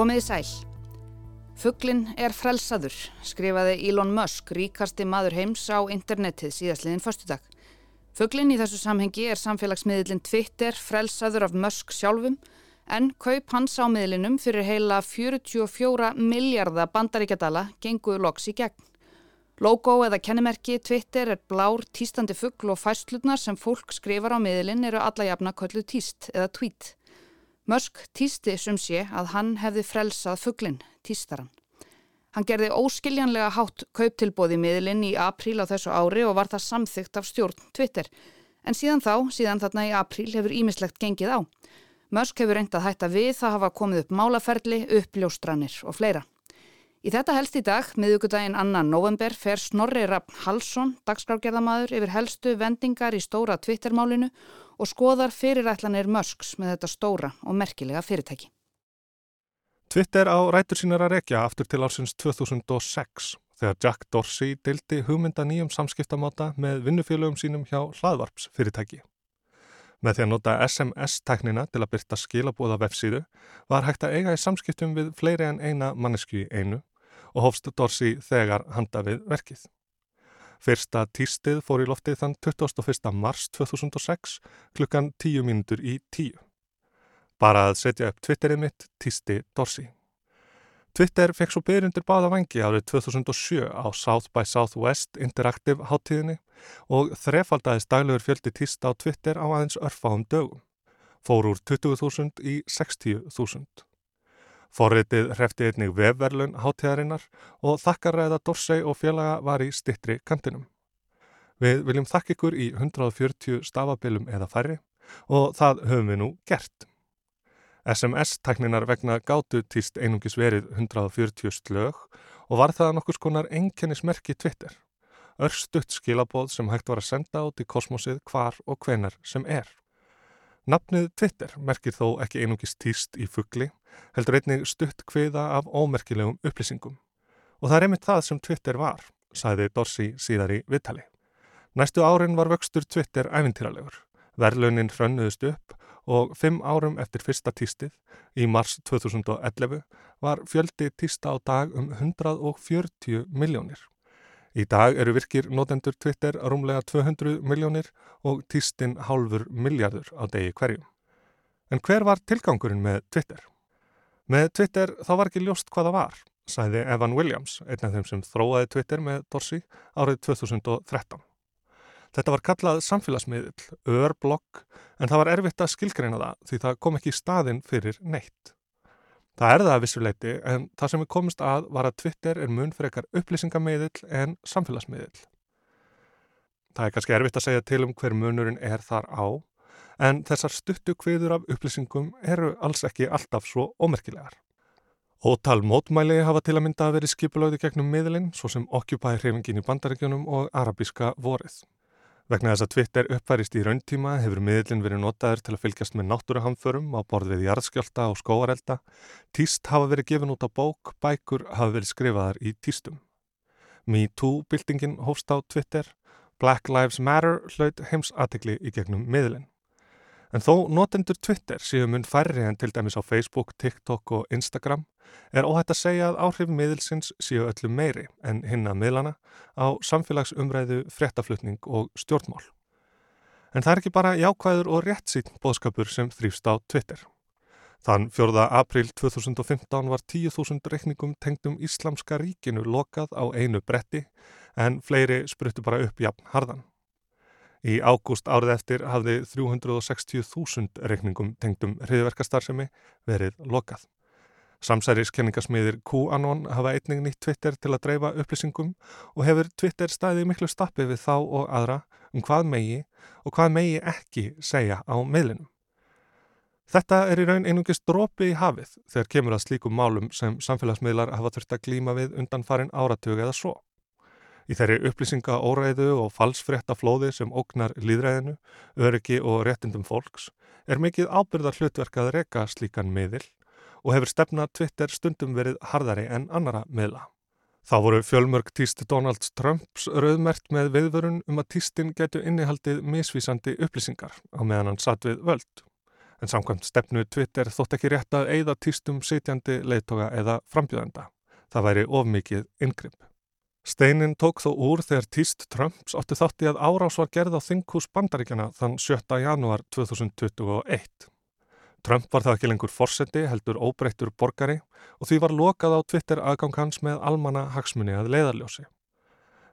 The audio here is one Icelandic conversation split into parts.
Komiði sæl. Fugglin er frelsaður, skrifaði Elon Musk, ríkasti maður heims á internetið síðastliðin förstudag. Fugglin í þessu samhengi er samfélagsmiðlinn Twitter frelsaður af Musk sjálfum en kaup hans á miðlinum fyrir heila 44 miljardar bandaríkjadala genguðu loks í gegn. Logo eða kennimerki Twitter er blár týstandi fuggl og fæslutnar sem fólk skrifar á miðlinn eru alla jafna köllu týst eða tweet. Mörsk týsti sem sé að hann hefði frelsað fugglin, týstaran. Hann gerði óskiljanlega hátt kauptilbóði miðlinn í apríl á þessu ári og var það samþygt af stjórn Twitter. En síðan þá, síðan þarna í apríl hefur ímislegt gengið á. Mörsk hefur reyndað hætta við það hafa komið upp málaferli, uppljóstranir og fleira. Í þetta helst í dag, miðugudaginn annan november, fer Snorri Raffn Halsson, dagskrárgerðamadur, yfir helstu vendingar í stóra Twittermálinu og skoðar fyrirætlanir Musks með þetta stóra og merkilega fyrirtæki. Twitter á rætur sínar að rekja aftur til ársins 2006 þegar Jack Dorsey dildi hugmynda nýjum samskiptamáta með vinnufélögum sínum hjá hlaðvarps fyrirtæki. Með því að nota SMS-tæknina til að byrta skilabóða vefsíðu var hægt að eiga í samskiptum við fleiri en eina mannesku í einu og hófst Dorsey þegar handa við verkið. Fyrsta týstið fór í loftið þann 21. mars 2006 klukkan 10 mínútur í 10. Bara að setja upp Twitterið mitt týsti Dorsey. Twitter fekk svo byrjundir báða vangi árið 2007 á South by Southwest Interactive háttíðinni og þrefaldæðist daglegur fjöldi týsta á Twitter á aðeins örfáum dögum. Fór úr 20.000 í 60.000. Forritið hrefti einnig vefverlun hátíðarinnar og þakkarræða Dorsey og félaga var í stittri kantinum. Við viljum þakk ykkur í 140 stafabilum eða færri og það höfum við nú gert. SMS-tækninar vegna gátu týst einungis verið 140 slög og var það nokkus konar enkennismerki Twitter. Örstutt skilabóð sem hægt var að senda át í kosmosið hvar og hvenar sem er. Nafnið Twitter merkir þó ekki einungis týst í fuggli, heldur einnig stutt kviða af ómerkilegum upplýsingum. Og það er einmitt það sem Twitter var, sæði Dorsi síðar í Vittali. Næstu árin var vöxtur Twitter æfintýralegur. Verðlaunin hrönnuðust upp og fimm árum eftir fyrsta týstið, í mars 2011, var fjöldi týsta á dag um 140 miljónir. Í dag eru virkir notendur Twitter rúmlega 200 miljónir og týstinn hálfur miljardur á degi hverjum. En hver var tilgangurinn með Twitter? Með Twitter þá var ekki ljóst hvaða var, sæði Evan Williams, einn af þeim sem þróaði Twitter með Dorsey árið 2013. Þetta var kallað samfélagsmiðl, örblokk, en það var erfitt að skilgreina það því það kom ekki í staðin fyrir neitt. Það er það að vissuleiti en það sem við komumst að var að Twitter er mun fyrir ekkar upplýsingameyðil en samfélagsmiðil. Það er kannski erfitt að segja til um hver munurinn er þar á en þessar stuttu kviður af upplýsingum eru alls ekki alltaf svo ómerkilegar. Ótal mótmæli hafa til að mynda að veri skipulögði gegnum miðlinn svo sem Occupy hreyfingin í bandaríkjunum og arabíska vorið. Vegna þess að Twitter uppfærist í rauntíma hefur miðlinn verið notaður til að fylgjast með náttúruhamförum á borð við jarðskjálta og skóarelda. Týst hafa verið gefin út á bók, bækur hafa verið skrifaðar í týstum. MeToo-byltingin hófst á Twitter, Black Lives Matter hlaut heims aðtegli í gegnum miðlinn. En þó notendur Twitter séu mun færri en til dæmis á Facebook, TikTok og Instagram er óhætt að segja að áhrif miðilsins séu öllu meiri en hinna miðlana á samfélagsumræðu, fréttaflutning og stjórnmál. En það er ekki bara jákvæður og rétt sín bóðskapur sem þrýfst á Twitter. Þann 4. april 2015 var 10.000 reikningum tengdum Íslamska ríkinu lokað á einu bretti en fleiri spruttu bara upp jafn harðan. Í ágúst árið eftir hafði 360.000 reikningum tengdum hriðverkastarsemi verið lokað. Samsæriskenningasmiðir QAnon hafa einning nýtt Twitter til að dreifa upplýsingum og hefur Twitter staðið miklu stappi við þá og aðra um hvað megi og hvað megi ekki segja á meðlinum. Þetta er í raun einungist drópi í hafið þegar kemur að slíkum málum sem samfélagsmiðlar hafa þurft að glíma við undan farin áratögu eða svo. Í þeirri upplýsinga óræðu og falsfrétta flóði sem ógnar líðræðinu, öryggi og réttindum fólks er mikið ábyrðar hlutverk að reka slíkan miðil og hefur stefna Twitter stundum verið harðari en annara miðla. Þá voru fjölmörg týst Donald Trumps rauðmert með viðvörun um að týstin getu innihaldið misvísandi upplýsingar á meðan hann satt við völd. En samkvæmt stefnu Twitter þótt ekki rétt að eigða týstum sitjandi leittoga eða frambjöðenda. Það væri ofmikið yngripp. Steinin tók þó úr þegar týst Trumps átti þátti að árás var gerð á þinghús bandaríkjana þann 7. janúar 2021. Trump var það ekki lengur forseti heldur óbreyttur borgari og því var lokað á Twitter aðgang hans með almanna hagsmunni að leiðarljósi.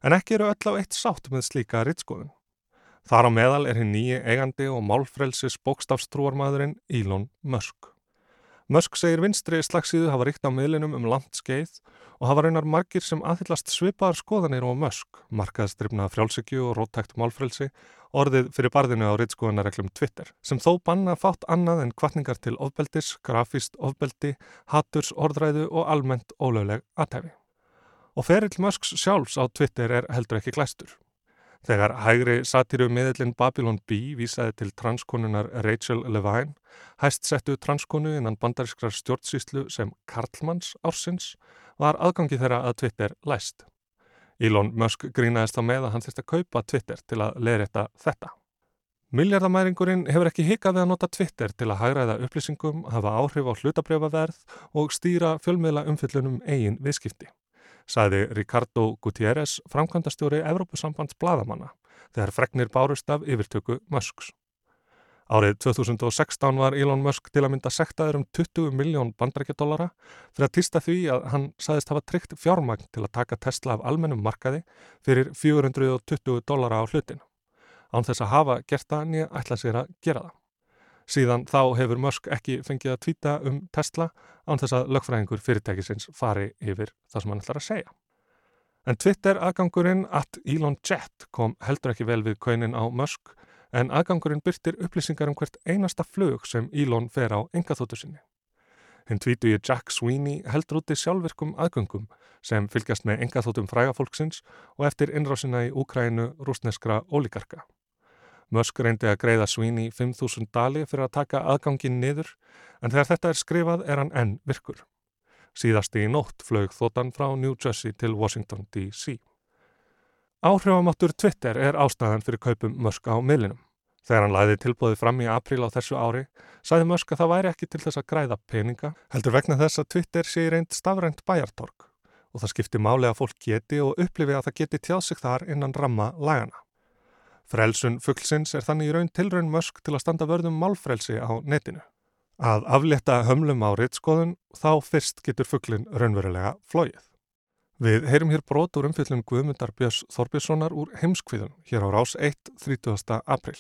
En ekki eru öll á eitt sátt með slíka rittskoðun. Þar á meðal er hinn nýji eigandi og málfrelsis bókstafstrúarmadurinn Elon Musk. Musk segir vinstri slagsíðu hafa ríkt á miðlinum um landskeið og hafa raunar margir sem aðhyllast svipaðar skoðanir og Musk, markaðstrifna frjálsykju og róttækt málfrelsi, orðið fyrir barðinu á rittskoðanareglum Twitter, sem þó banna fátt annað en kvartningar til ofbeldis, grafíst ofbeldi, haturs, orðræðu og almennt ólögleg aðtæfi. Og ferill Musks sjálfs á Twitter er heldur ekki glæstur. Þegar hægri satiru miðlinn Babylon B vísaði til transkonunar Rachel Levine, hæst settu transkonu innan bandarískrar stjórnsýslu sem Karlmanns ársins var aðgangi þeirra að Twitter læst. Elon Musk grínaðist á með að hann þurfti að kaupa Twitter til að leðrætta þetta. Miljardamæringurinn hefur ekki hikað við að nota Twitter til að hægræða upplýsingum, hafa áhrif á hlutabrjöfaverð og stýra fjölmiðla umfyllunum eigin viðskipti saði Ricardo Gutierrez, framkvæmdastjóri Evrópusambands bladamanna, þegar fregnir bárust af yfirtöku Musks. Árið 2016 var Elon Musk til að mynda sektaður um 20 miljón bandrækjadólara fyrir að týsta því að hann saðist hafa tryggt fjármagn til að taka Tesla af almennum markaði fyrir 420 dólara á hlutin. Án þess að hafa gert það nýja ætla sér að gera það. Síðan þá hefur Musk ekki fengið að tvíta um Tesla án þess að lögfræðingur fyrirtækisins fari yfir það sem hann ætlar að segja. En Twitter aðgangurinn at Elon Jet kom heldur ekki vel við kaunin á Musk en aðgangurinn byrtir upplýsingar um hvert einasta flög sem Elon fer á engaþóttu sinni. Hinn tvítu í Jack Sweeney heldur úti sjálfvirkum aðgöngum sem fylgjast með engaþóttum frægafólksins og eftir innrásina í Úkrænu rúsneskra ólíkarka. Musk reyndi að greiða Sweeney 5.000 dali fyrir að taka aðgangin niður en þegar þetta er skrifað er hann enn virkur. Síðasti í nótt flög þóttan frá New Jersey til Washington D.C. Áhrifamáttur Twitter er ástæðan fyrir kaupum Musk á millinum. Þegar hann læði tilbúið fram í april á þessu ári, sæði Musk að það væri ekki til þess að græða peninga, heldur vegna þess að Twitter sé reynd stafrænt bæjartorg og það skipti máli að fólk geti og upplifi að það geti tjáð sig þar innan ramma lagana. Frelsun fugglsins er þannig í raun tilraun mösk til að standa vörðum málfrelsi á netinu. Að aflétta hömlum á rittskoðun þá fyrst getur fugglin raunverulega flóið. Við heyrum hér brot úr umfyllum Guðmundar Björns Þorbjörnssonar úr heimskviðun hér á rás 1. 30. april.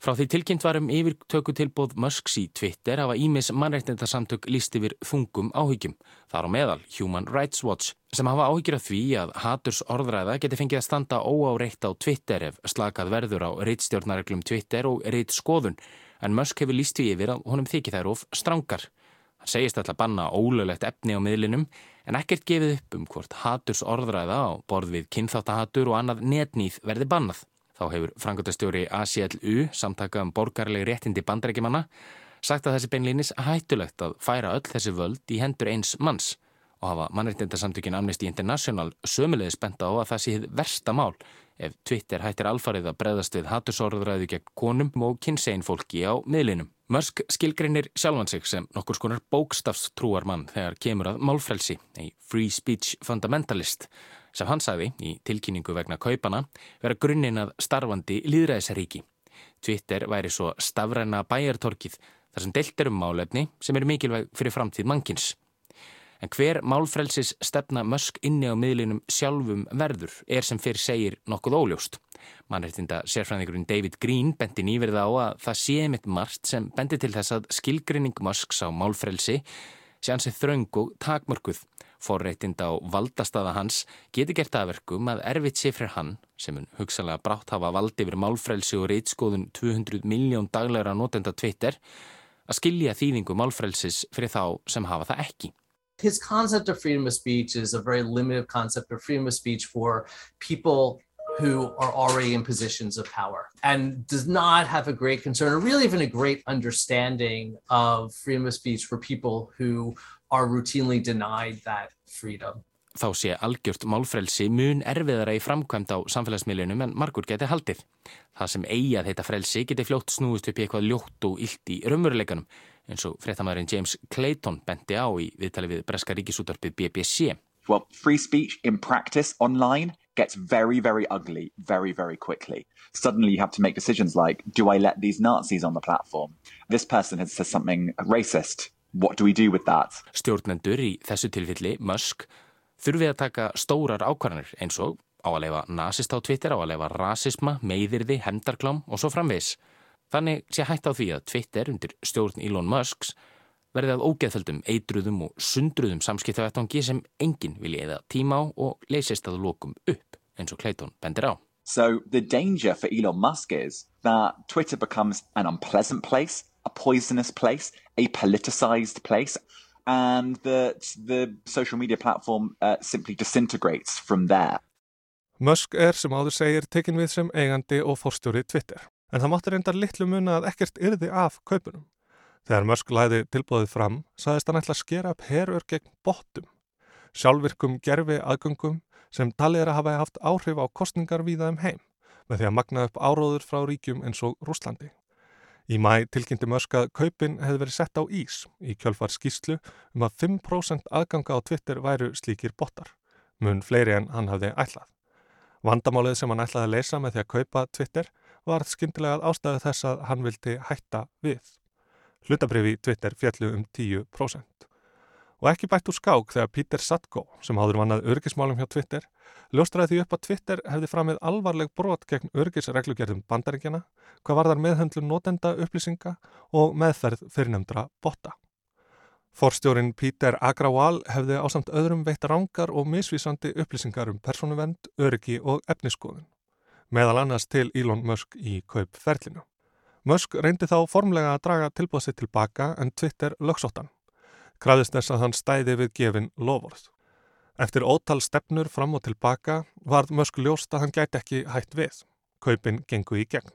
Frá því tilkynnt varum yfirtökutilbóð Musks í Twitter hafa Ímis mannreitnendasamtök líst yfir þungum áhyggjum. Það er á meðal Human Rights Watch sem hafa áhyggjur af því að haturs orðræða geti fengið að standa óáreitt á Twitter ef slakað verður á reittstjórnareglum Twitter og reitt skoðun en Musk hefur líst því yfir að honum þykir þær of strangar. Hann segist alltaf banna ólöglegt efni á miðlinum en ekkert gefið upp um hvort haturs orðræða á borð við kynþáttahatur og annað netnýð verði bannað. Þá hefur frangotastjóri ACLU, samtaka um borgarlegi réttindi bandrækjumanna, sagt að þessi beinlýnis hættulegt að færa öll þessi völd í hendur eins manns. Og hafa mannreitindarsamtökin Amnesty International sömulegði spenta á að það sé versta mál ef Twitter hættir alfarið að breðast við hattusorðræðu gegn konum og kynsegin fólki á miðlinum. Musk skilgreinir sjálfan sig sem nokkur skonar bókstafstrúarmann þegar kemur að málfrelsi, ei free speech fundamentalist sem hann sagði í tilkynningu vegna kaupana vera grunninn að starfandi líðræðisríki. Twitter væri svo stafræna bæjartorkið þar sem deilt er um málefni sem eru mikilvæg fyrir framtíð mannkins. En hver málfrelsis stefna Musk inni á miðlinum sjálfum verður er sem fyrir segir nokkuð óljóst. Mannreitinda sérfræðingurinn David Green bendi nýverða á að það sé mitt margt sem bendi til þess að skilgrinning Musks á málfrelsi sé hansi þraung og takmörkuð Forreitinda á valdastaða hans geti gert aðverkum að erfitt sé fyrir hann, sem hún hugsalega brátt hafa valdi yfir málfrælsi og reitskóðun 200 miljón daglegra notenda Twitter, að skilja þýðingu málfrælsis fyrir þá sem hafa það ekki. His concept of freedom of speech is a very limited concept of freedom of speech for people who are already in positions of power and does not have a great concern or really even a great understanding of freedom of speech for people who are routinely denied that freedom. Þá sé algjört málfrelsi mun erfiðara í framkvæmt á samfélagsmiðlunum en margur geti haldið. Það sem eigi að þetta frelsi geti fljótt snúist upp í eitthvað ljótt og illt í raunveruleikanum eins og fréttamæðurinn James Clayton bendi á í viðtali við Breska ríkisútarpið BBC. Well, free speech in practice online gets very, very ugly very, very quickly. Suddenly you have to make decisions like, do I let these Nazis on the platform? This person has said something racist. What do we do with that? Stjórnendur í þessu tilfelli, Musk, þurfið að taka stórar ákvarðanir eins og á að leifa nazist á Twitter, á að leifa rasisma, meðirði, hendarklám og svo framvegs. Þannig sé hægt á því að Twitter undir stjórn Elon Musks verði að ógeðföldum, eitruðum og sundruðum samskiptavettangi sem enginn vilja eða tíma á og leysist að lokum upp eins og Clayton bendir á. So the danger for Elon Musk is that Twitter becomes an unpleasant place, a poisonous place, a politicized place and that the social media platform uh, simply disintegrates from there. Musk er sem áður segir tekin við sem eigandi og fórstjóri Twitter. En það mátti reyndar litlu muna að ekkert yrði af kaupunum. Þegar Musk læði tilbúðið fram, saðist hann ætla að skera upp herur gegn bottum. Sjálfvirkum gerfi aðgöngum sem talið er að hafa haft áhrif á kostningar víða um heim með því að magna upp áróður frá ríkjum eins og Rúslandi. Í mæ tilkynnti Musk að kaupin hefði verið sett á ís í kjölfar skýslu um að 5% aðganga á Twitter væru slíkir botar, mun fleiri en hann hafði ætlað. Vandamálið sem hann ætlaði að leysa með því að kaupa Twitter var skyndilega ástæðu þess að hann vildi hætta við. Hlutabrifi Twitter fjallu um 10%. Og ekki bætt úr skák þegar Peter Satko, sem áður vannað örgismálum hjá Twitter, ljóstraði því upp að Twitter hefði framið alvarleg brot gegn örgisreglugerðum bandaríkjana, hvað var þar meðhöndlum notenda upplýsinga og meðferð fyrirnemdra botta. Forstjórin Peter Agrawal hefði ásamt öðrum veitt rángar og misvísandi upplýsingar um persónuvend, örgi og efniskoðun, meðal annars til Elon Musk í kaupferlinu. Musk reyndi þá formlega að draga tilbúðsitt tilbaka en Twitter lögsóttan krafðist þess að hann stæði við gefin lofórð. Eftir ótal stefnur fram og tilbaka varð Musk ljóst að hann gæti ekki hætt við. Kaupin gengu í gegn.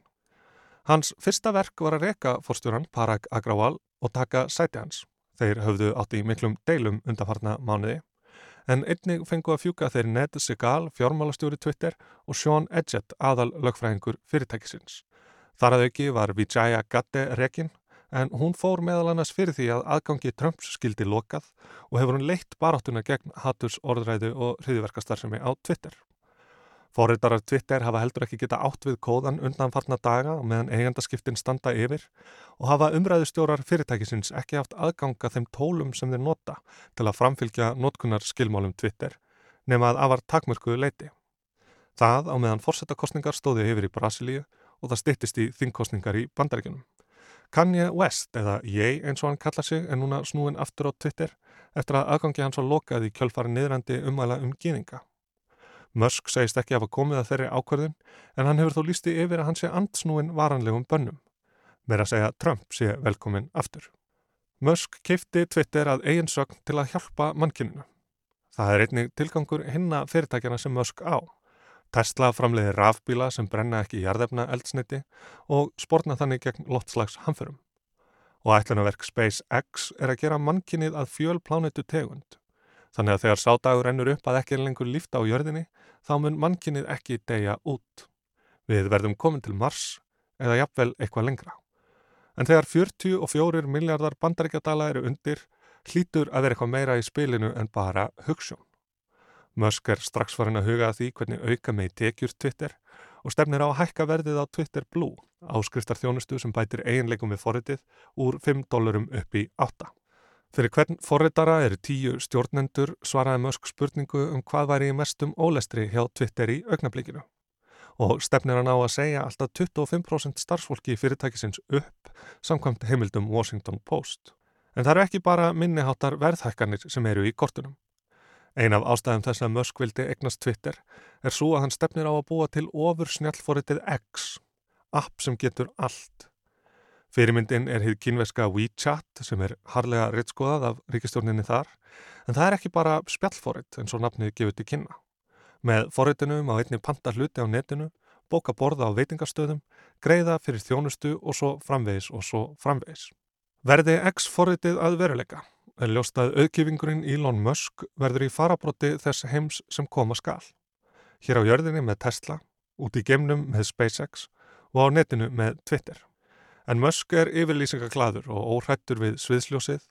Hans fyrsta verk var að reka fórstjóran Parag Agrawal og taka sæti hans. Þeir höfðu átti í miklum deilum undanfarna mánuði. En einnig fengu að fjúka þeir Ned Segal, fjármálastjóri Twitter og Sean Edgett, aðal lögfræðingur fyrirtækisins. Þar að auki var Vijaya Gadde rekin en hún fór meðal annars fyrir því að aðgangi Trumps skildi lokað og hefur hún leitt baráttuna gegn haturs orðræðu og hriðiverkastarðsemi á Twitter. Fóriðarar Twitter hafa heldur ekki geta átt við kóðan undanfarnar daga meðan eigandaskiptin standa yfir og hafa umræðustjórar fyrirtækisins ekki haft aðganga þeim tólum sem þeir nota til að framfylgja notkunar skilmálum Twitter nema að afar takmörkuðu leiti. Það á meðan fórsetakostningar stóði yfir í Brasilíu og það stittist í þingkostningar í bandaríkunum. Kanye West, eða ég eins og hann kalla sig, er núna snúin aftur á Twitter eftir að aðgangi hans var lokað í kjölfari niðrandi umæla um gýninga. Musk segist ekki af að komið að þeirri ákverðin en hann hefur þó lísti yfir að hann sé andsnúin varanlegum bönnum. Meira að segja Trump sé velkomin aftur. Musk kifti Twitter að eigin sögn til að hjálpa mannkyninu. Það er einnig tilgangur hinna fyrirtækjana sem Musk á. Tesla framleiði rafbíla sem brenna ekki í jarðefna eldsniti og spórna þannig gegn lottslags hamförum. Og ætlunarverk SpaceX er að gera mannkinnið að fjölplánetu tegund. Þannig að þegar sádagur ennur upp að ekki er lengur lífta á jörðinni, þá mun mannkinnið ekki deyja út. Við verðum komin til Mars eða jafnvel eitthvað lengra. En þegar 44 miljardar bandaríkjadala eru undir, hlítur að vera eitthvað meira í spilinu en bara hugssjón. Musk er strax farin að huga að því hvernig auka með tekjur Twitter og stefnir á að hækka verðið á Twitter Blue, áskristar þjónustu sem bætir eiginleikum við forritið úr 5 dólarum upp í 8. Fyrir hvern forritara eru tíu stjórnendur svaraði Musk spurningu um hvað væri mestum ólestri hjá Twitter í augnablikinu. Og stefnir hann á að segja alltaf 25% starfsfólki í fyrirtækisins upp samkvæmt heimildum Washington Post. En það eru ekki bara minniháttar verðhækkanir sem eru í kortunum. Ein af ástæðum þess að Musk vildi egnast Twitter er svo að hann stefnir á að búa til ofur snjallforritið X, app sem getur allt. Fyrirmyndin er hið kynveska WeChat sem er harlega rittskoðað af ríkistjórninni þar, en það er ekki bara spjallforrit eins og nafnið gefur til kynna. Með forritinu má einni panta hluti á netinu, bóka borða á veitingastöðum, greiða fyrir þjónustu og svo framvegis og svo framvegis. Verði X forritið að veruleika er ljóstað auðkifingurinn Elon Musk verður í farabróti þess heims sem koma skal. Hér á jörðinni með Tesla, út í gemnum með SpaceX og á netinu með Twitter. En Musk er yfirlýsingaklaður og óhrættur við sviðsljósið.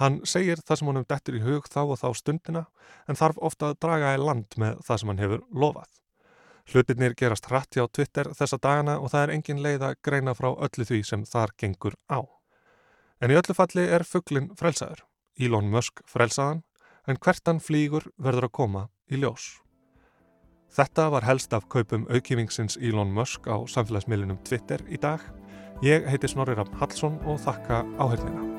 Hann segir það sem honum dettur í hug þá og þá stundina en þarf ofta að draga í land með það sem hann hefur lofað. Hlutirnir gerast hratti á Twitter þessa dagana og það er engin leið að greina frá öllu því sem þar gengur á. En í öllu falli er fugglin frelsaður. Elon Musk frelsaðan, en hvert hann flýgur verður að koma í ljós. Þetta var helst af kaupum aukífingsins Elon Musk á samfélagsmiðlunum Twitter í dag. Ég heiti Snorri Ramm Hallsson og þakka áhengina.